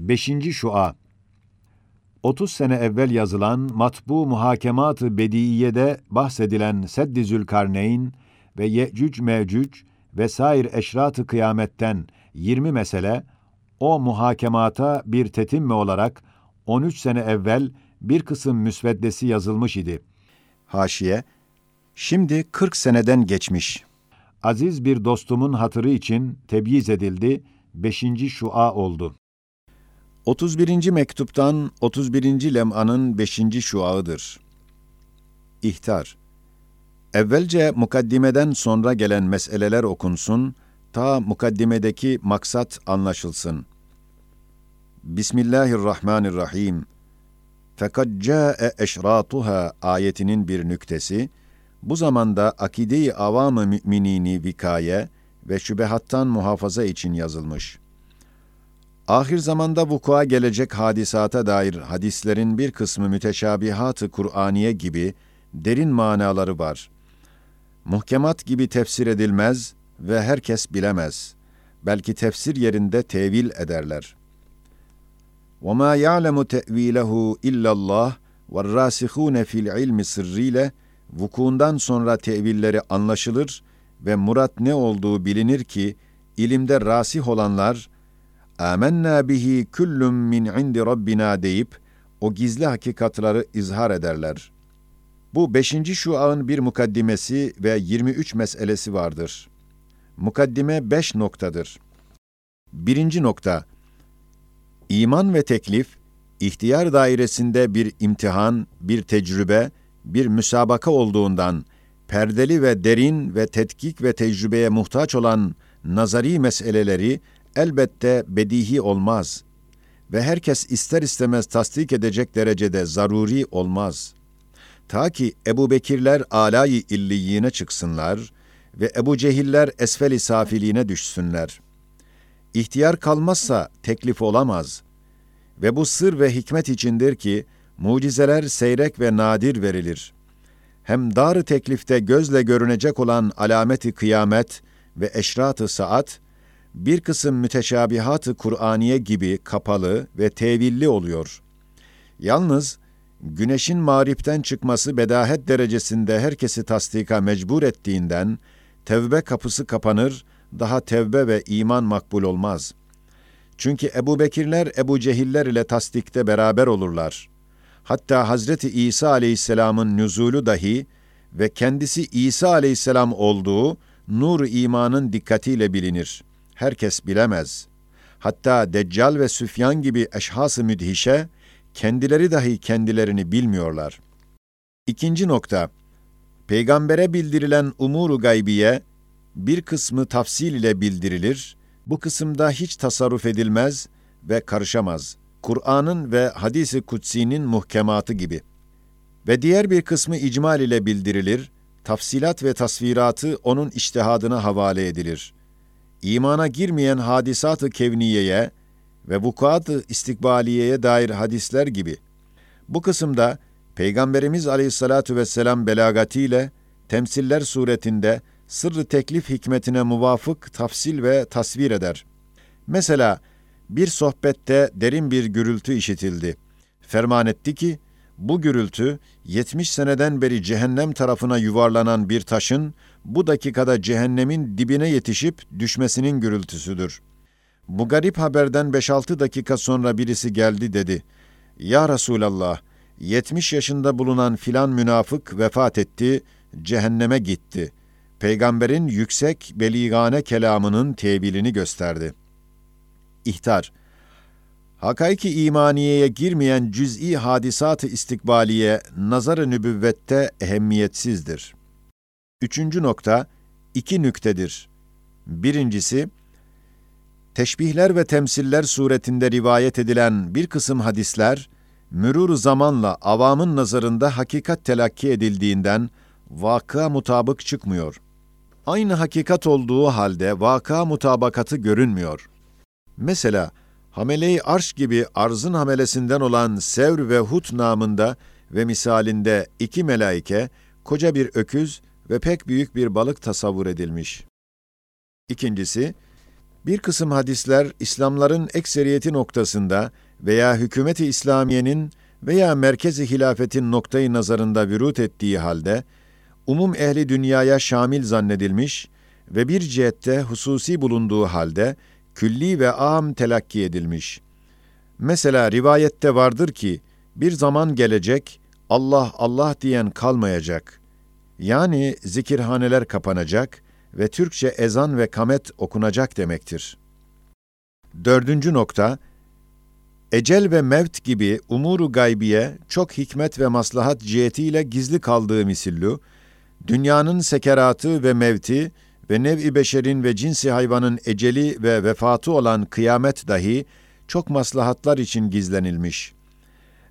5. Şua 30 sene evvel yazılan Matbu Muhakemat-ı Bediiye'de bahsedilen Seddi Zülkarneyn ve Yecüc Mecüc ve sair eşrat-ı kıyametten 20 mesele, o muhakemata bir tetimme olarak 13 sene evvel bir kısım müsveddesi yazılmış idi. Haşiye, şimdi 40 seneden geçmiş. Aziz bir dostumun hatırı için tebyiz edildi, 5. şua oldu. 31. mektuptan 31. lem'anın 5. şuağıdır. İhtar Evvelce mukaddimeden sonra gelen meseleler okunsun, ta mukaddimedeki maksat anlaşılsın. Bismillahirrahmanirrahim. Fakat ca'e eşratuha ayetinin bir nüktesi, bu zamanda akide-i avam-ı müminini vikaye ve şübehattan muhafaza için yazılmış. Ahir zamanda vukua gelecek hadisata dair hadislerin bir kısmı müteşabihat-ı Kur'aniye gibi derin manaları var. Muhkemat gibi tefsir edilmez ve herkes bilemez. Belki tefsir yerinde tevil ederler. وَمَا يَعْلَمُ تَأْو۪يلَهُ اِلَّا اللّٰهِ وَالرَّاسِخُونَ fil ilmi sırrıyla vukuundan sonra tevilleri anlaşılır ve murat ne olduğu bilinir ki ilimde rasih olanlar amennâ bihi küllüm min indi rabbina deyip o gizli hakikatları izhar ederler. Bu beşinci şuağın bir mukaddimesi ve 23 meselesi vardır. Mukaddime beş noktadır. Birinci nokta, İman ve teklif, ihtiyar dairesinde bir imtihan, bir tecrübe, bir müsabaka olduğundan, perdeli ve derin ve tetkik ve tecrübeye muhtaç olan nazari meseleleri elbette bedihi olmaz ve herkes ister istemez tasdik edecek derecede zaruri olmaz. Ta ki Ebu Bekirler alayı illiyine çıksınlar ve Ebu Cehiller esfeli safiliğine düşsünler. İhtiyar kalmazsa teklif olamaz. Ve bu sır ve hikmet içindir ki, mucizeler seyrek ve nadir verilir. Hem dar teklifte gözle görünecek olan alameti kıyamet ve eşrat-ı saat, bir kısım müteşabihat-ı Kur'aniye gibi kapalı ve tevilli oluyor. Yalnız güneşin mağripten çıkması bedahet derecesinde herkesi tasdika mecbur ettiğinden tevbe kapısı kapanır, daha tevbe ve iman makbul olmaz. Çünkü Ebu Bekirler Ebu Cehiller ile tasdikte beraber olurlar. Hatta Hazreti İsa aleyhisselamın nüzulu dahi ve kendisi İsa aleyhisselam olduğu nur imanın dikkatiyle bilinir.'' Herkes bilemez. Hatta Deccal ve Süfyan gibi eşhas-ı müdhişe, kendileri dahi kendilerini bilmiyorlar. İkinci nokta, Peygambere bildirilen umuru gaybiye, bir kısmı tafsil ile bildirilir, bu kısımda hiç tasarruf edilmez ve karışamaz. Kur'an'ın ve hadisi kutsi'nin muhkematı gibi. Ve diğer bir kısmı icmal ile bildirilir, tafsilat ve tasviratı onun iştihadına havale edilir imana girmeyen hadisat-ı kevniyeye ve vukuat-ı istikbaliyeye dair hadisler gibi. Bu kısımda Peygamberimiz Aleyhissalatu vesselam belagatiyle temsiller suretinde sırrı teklif hikmetine muvafık tafsil ve tasvir eder. Mesela bir sohbette derin bir gürültü işitildi. Ferman etti ki, bu gürültü 70 seneden beri cehennem tarafına yuvarlanan bir taşın bu dakikada cehennemin dibine yetişip düşmesinin gürültüsüdür. Bu garip haberden 5-6 dakika sonra birisi geldi dedi. Ya Resulallah, 70 yaşında bulunan filan münafık vefat etti, cehenneme gitti. Peygamberin yüksek beligane kelamının tevilini gösterdi. İhtar Hakaiki imaniyeye girmeyen cüz'i hadisat-ı istikbaliye nazar-ı nübüvvette ehemmiyetsizdir. Üçüncü nokta, iki nüktedir. Birincisi, teşbihler ve temsiller suretinde rivayet edilen bir kısım hadisler, mürur zamanla avamın nazarında hakikat telakki edildiğinden vaka mutabık çıkmıyor. Aynı hakikat olduğu halde vaka mutabakatı görünmüyor. Mesela, Hamele-i Arş gibi arzın hamelesinden olan Sevr ve Hut namında ve misalinde iki melaike, koca bir öküz ve pek büyük bir balık tasavvur edilmiş. İkincisi, Bir kısım hadisler İslamların ekseriyeti noktasında veya hükümeti İslamiyenin veya merkezi hilafetin noktayı nazarında vürut ettiği halde umum ehli dünyaya şamil zannedilmiş ve bir cihette hususi bulunduğu halde külli ve am telakki edilmiş. Mesela rivayette vardır ki bir zaman gelecek Allah Allah diyen kalmayacak. Yani zikirhaneler kapanacak ve Türkçe ezan ve kamet okunacak demektir. Dördüncü nokta, ecel ve mevt gibi umuru gaybiye çok hikmet ve maslahat cihetiyle gizli kaldığı misillu, dünyanın sekeratı ve mevti ve nev-i beşerin ve cinsi hayvanın eceli ve vefatı olan kıyamet dahi çok maslahatlar için gizlenilmiş.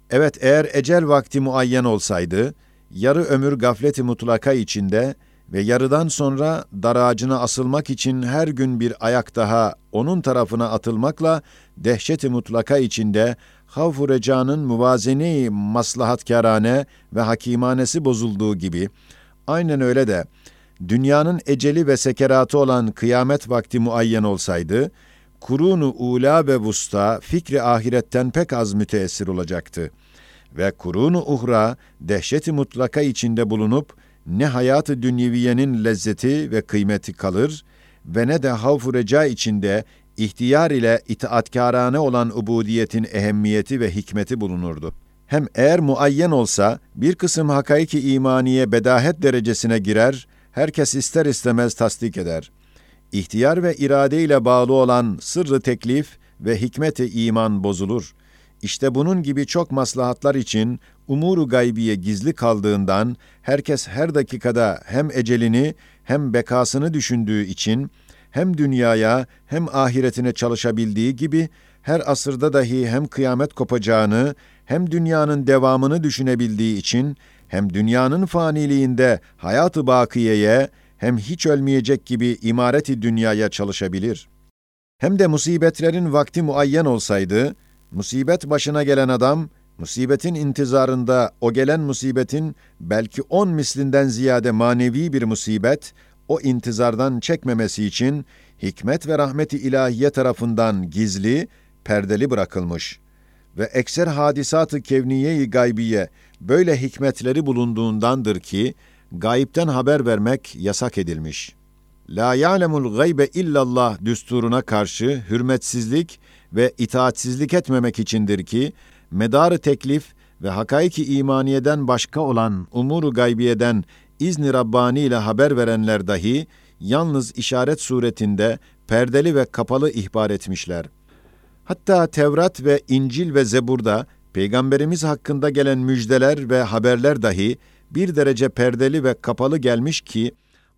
Evet eğer ecel vakti muayyen olsaydı, yarı ömür gafleti mutlaka içinde ve yarıdan sonra dar ağacına asılmak için her gün bir ayak daha onun tarafına atılmakla dehşeti mutlaka içinde havf-u recanın muvazene-i maslahatkârane ve hakimanesi bozulduğu gibi, aynen öyle de dünyanın eceli ve sekeratı olan kıyamet vakti muayyen olsaydı, kurunu ula ve vusta fikri ahiretten pek az müteessir olacaktı. Ve kurunu uhra dehşeti mutlaka içinde bulunup ne hayatı dünyeviyenin lezzeti ve kıymeti kalır ve ne de havf reca içinde ihtiyar ile itaatkârane olan ubudiyetin ehemmiyeti ve hikmeti bulunurdu. Hem eğer muayyen olsa bir kısım hakaiki imaniye bedahet derecesine girer, herkes ister istemez tasdik eder. İhtiyar ve irade ile bağlı olan sırrı teklif ve hikmeti iman bozulur. İşte bunun gibi çok maslahatlar için umuru gaybiye gizli kaldığından herkes her dakikada hem ecelini hem bekasını düşündüğü için hem dünyaya hem ahiretine çalışabildiği gibi her asırda dahi hem kıyamet kopacağını hem dünyanın devamını düşünebildiği için hem dünyanın faniliğinde hayatı bakiyeye hem hiç ölmeyecek gibi imareti dünyaya çalışabilir. Hem de musibetlerin vakti muayyen olsaydı, musibet başına gelen adam, musibetin intizarında o gelen musibetin belki on mislinden ziyade manevi bir musibet, o intizardan çekmemesi için hikmet ve rahmeti ilahiye tarafından gizli, perdeli bırakılmış ve ekser hadisatı kevniye-i gaybiye böyle hikmetleri bulunduğundandır ki, gayipten haber vermek yasak edilmiş. La ya'lemul gaybe illallah düsturuna karşı hürmetsizlik ve itaatsizlik etmemek içindir ki, medarı teklif ve hakaiki imaniyeden başka olan umuru gaybiyeden izni Rabbani ile haber verenler dahi yalnız işaret suretinde perdeli ve kapalı ihbar etmişler. Hatta Tevrat ve İncil ve Zebur'da Peygamberimiz hakkında gelen müjdeler ve haberler dahi bir derece perdeli ve kapalı gelmiş ki,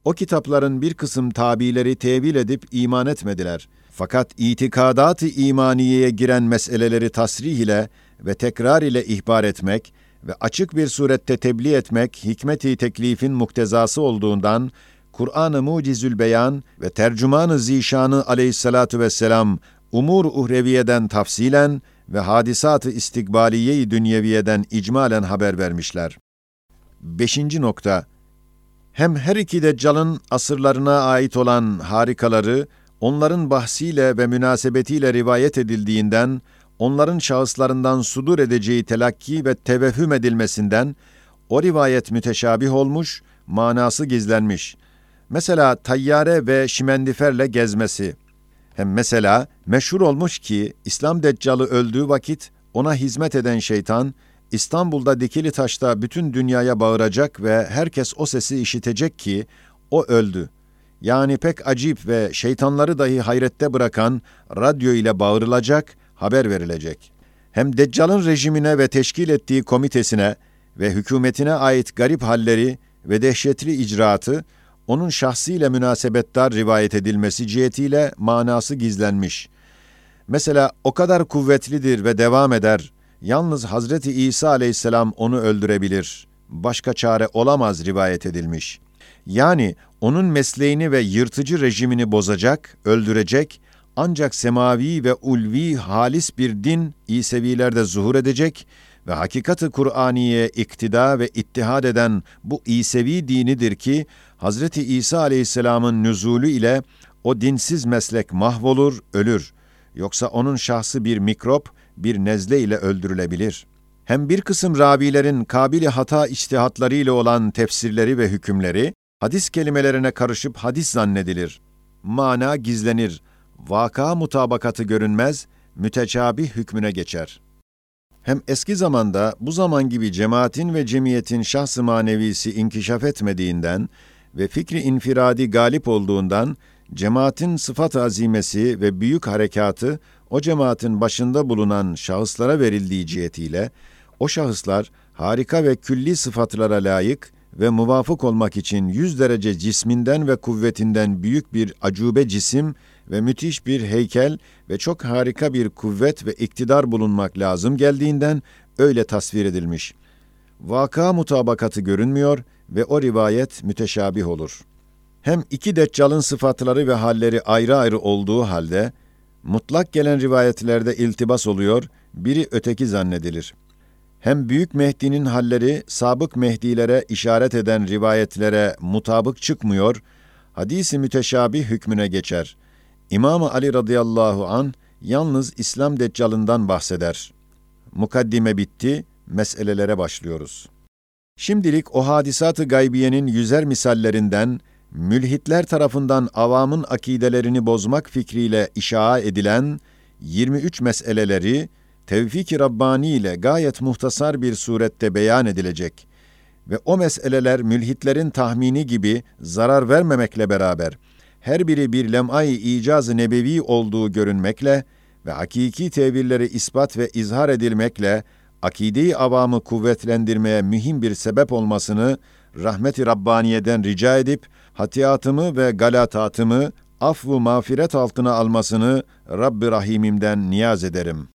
o kitapların bir kısım tabileri tevil edip iman etmediler. Fakat itikadat-ı imaniyeye giren meseleleri tasrih ile ve tekrar ile ihbar etmek ve açık bir surette tebliğ etmek hikmeti teklifin muktezası olduğundan Kur'an-ı Mucizül Beyan ve Tercüman-ı Zişanı aleyhissalatu vesselam umur uhreviyeden tafsilen ve hadisat-ı istikbaliye-i dünyeviyeden icmalen haber vermişler. Beşinci nokta, hem her iki deccalın asırlarına ait olan harikaları, onların bahsiyle ve münasebetiyle rivayet edildiğinden, onların şahıslarından sudur edeceği telakki ve tevehhüm edilmesinden, o rivayet müteşabih olmuş, manası gizlenmiş. Mesela tayyare ve şimendiferle gezmesi. Hem mesela meşhur olmuş ki, İslam deccalı öldüğü vakit ona hizmet eden şeytan, İstanbul'da dikili taşta bütün dünyaya bağıracak ve herkes o sesi işitecek ki o öldü. Yani pek acip ve şeytanları dahi hayrette bırakan radyo ile bağırılacak, haber verilecek. Hem Deccal'ın rejimine ve teşkil ettiği komitesine ve hükümetine ait garip halleri ve dehşetli icraatı, onun şahsiyle münasebettar rivayet edilmesi cihetiyle manası gizlenmiş. Mesela o kadar kuvvetlidir ve devam eder, Yalnız Hazreti İsa aleyhisselam onu öldürebilir. Başka çare olamaz rivayet edilmiş. Yani onun mesleğini ve yırtıcı rejimini bozacak, öldürecek, ancak semavi ve ulvi halis bir din İsevilerde zuhur edecek ve hakikati Kur'aniye iktida ve ittihad eden bu İsevi dinidir ki Hazreti İsa aleyhisselamın nüzulü ile o dinsiz meslek mahvolur, ölür. Yoksa onun şahsı bir mikrop, bir nezle ile öldürülebilir. Hem bir kısım ravilerin kabili hata içtihatları ile olan tefsirleri ve hükümleri, hadis kelimelerine karışıp hadis zannedilir. Mana gizlenir, vaka mutabakatı görünmez, müteçabih hükmüne geçer. Hem eski zamanda bu zaman gibi cemaatin ve cemiyetin şahs-ı manevisi inkişaf etmediğinden ve fikri infiradi galip olduğundan cemaatin sıfat azimesi ve büyük harekatı o cemaatin başında bulunan şahıslara verildiği cihetiyle o şahıslar harika ve külli sıfatlara layık ve muvafık olmak için yüz derece cisminden ve kuvvetinden büyük bir acube cisim ve müthiş bir heykel ve çok harika bir kuvvet ve iktidar bulunmak lazım geldiğinden öyle tasvir edilmiş. Vaka mutabakatı görünmüyor ve o rivayet müteşabih olur. Hem iki deccalın sıfatları ve halleri ayrı ayrı olduğu halde, mutlak gelen rivayetlerde iltibas oluyor, biri öteki zannedilir. Hem Büyük Mehdi'nin halleri sabık Mehdilere işaret eden rivayetlere mutabık çıkmıyor, hadisi müteşabih hükmüne geçer. İmam Ali radıyallahu an yalnız İslam deccalından bahseder. Mukaddime bitti, meselelere başlıyoruz. Şimdilik o hadisat-ı gaybiyenin yüzer misallerinden, mülhitler tarafından avamın akidelerini bozmak fikriyle işaa edilen 23 meseleleri, tevfik-i Rabbani ile gayet muhtasar bir surette beyan edilecek ve o meseleler mülhitlerin tahmini gibi zarar vermemekle beraber, her biri bir lem'ay icaz-ı nebevi olduğu görünmekle ve hakiki tevilleri ispat ve izhar edilmekle, akide-i avamı kuvvetlendirmeye mühim bir sebep olmasını rahmeti Rabbaniye'den rica edip, hatiyatımı ve galatatımı affı mağfiret altına almasını Rabbi Rahimim'den niyaz ederim.''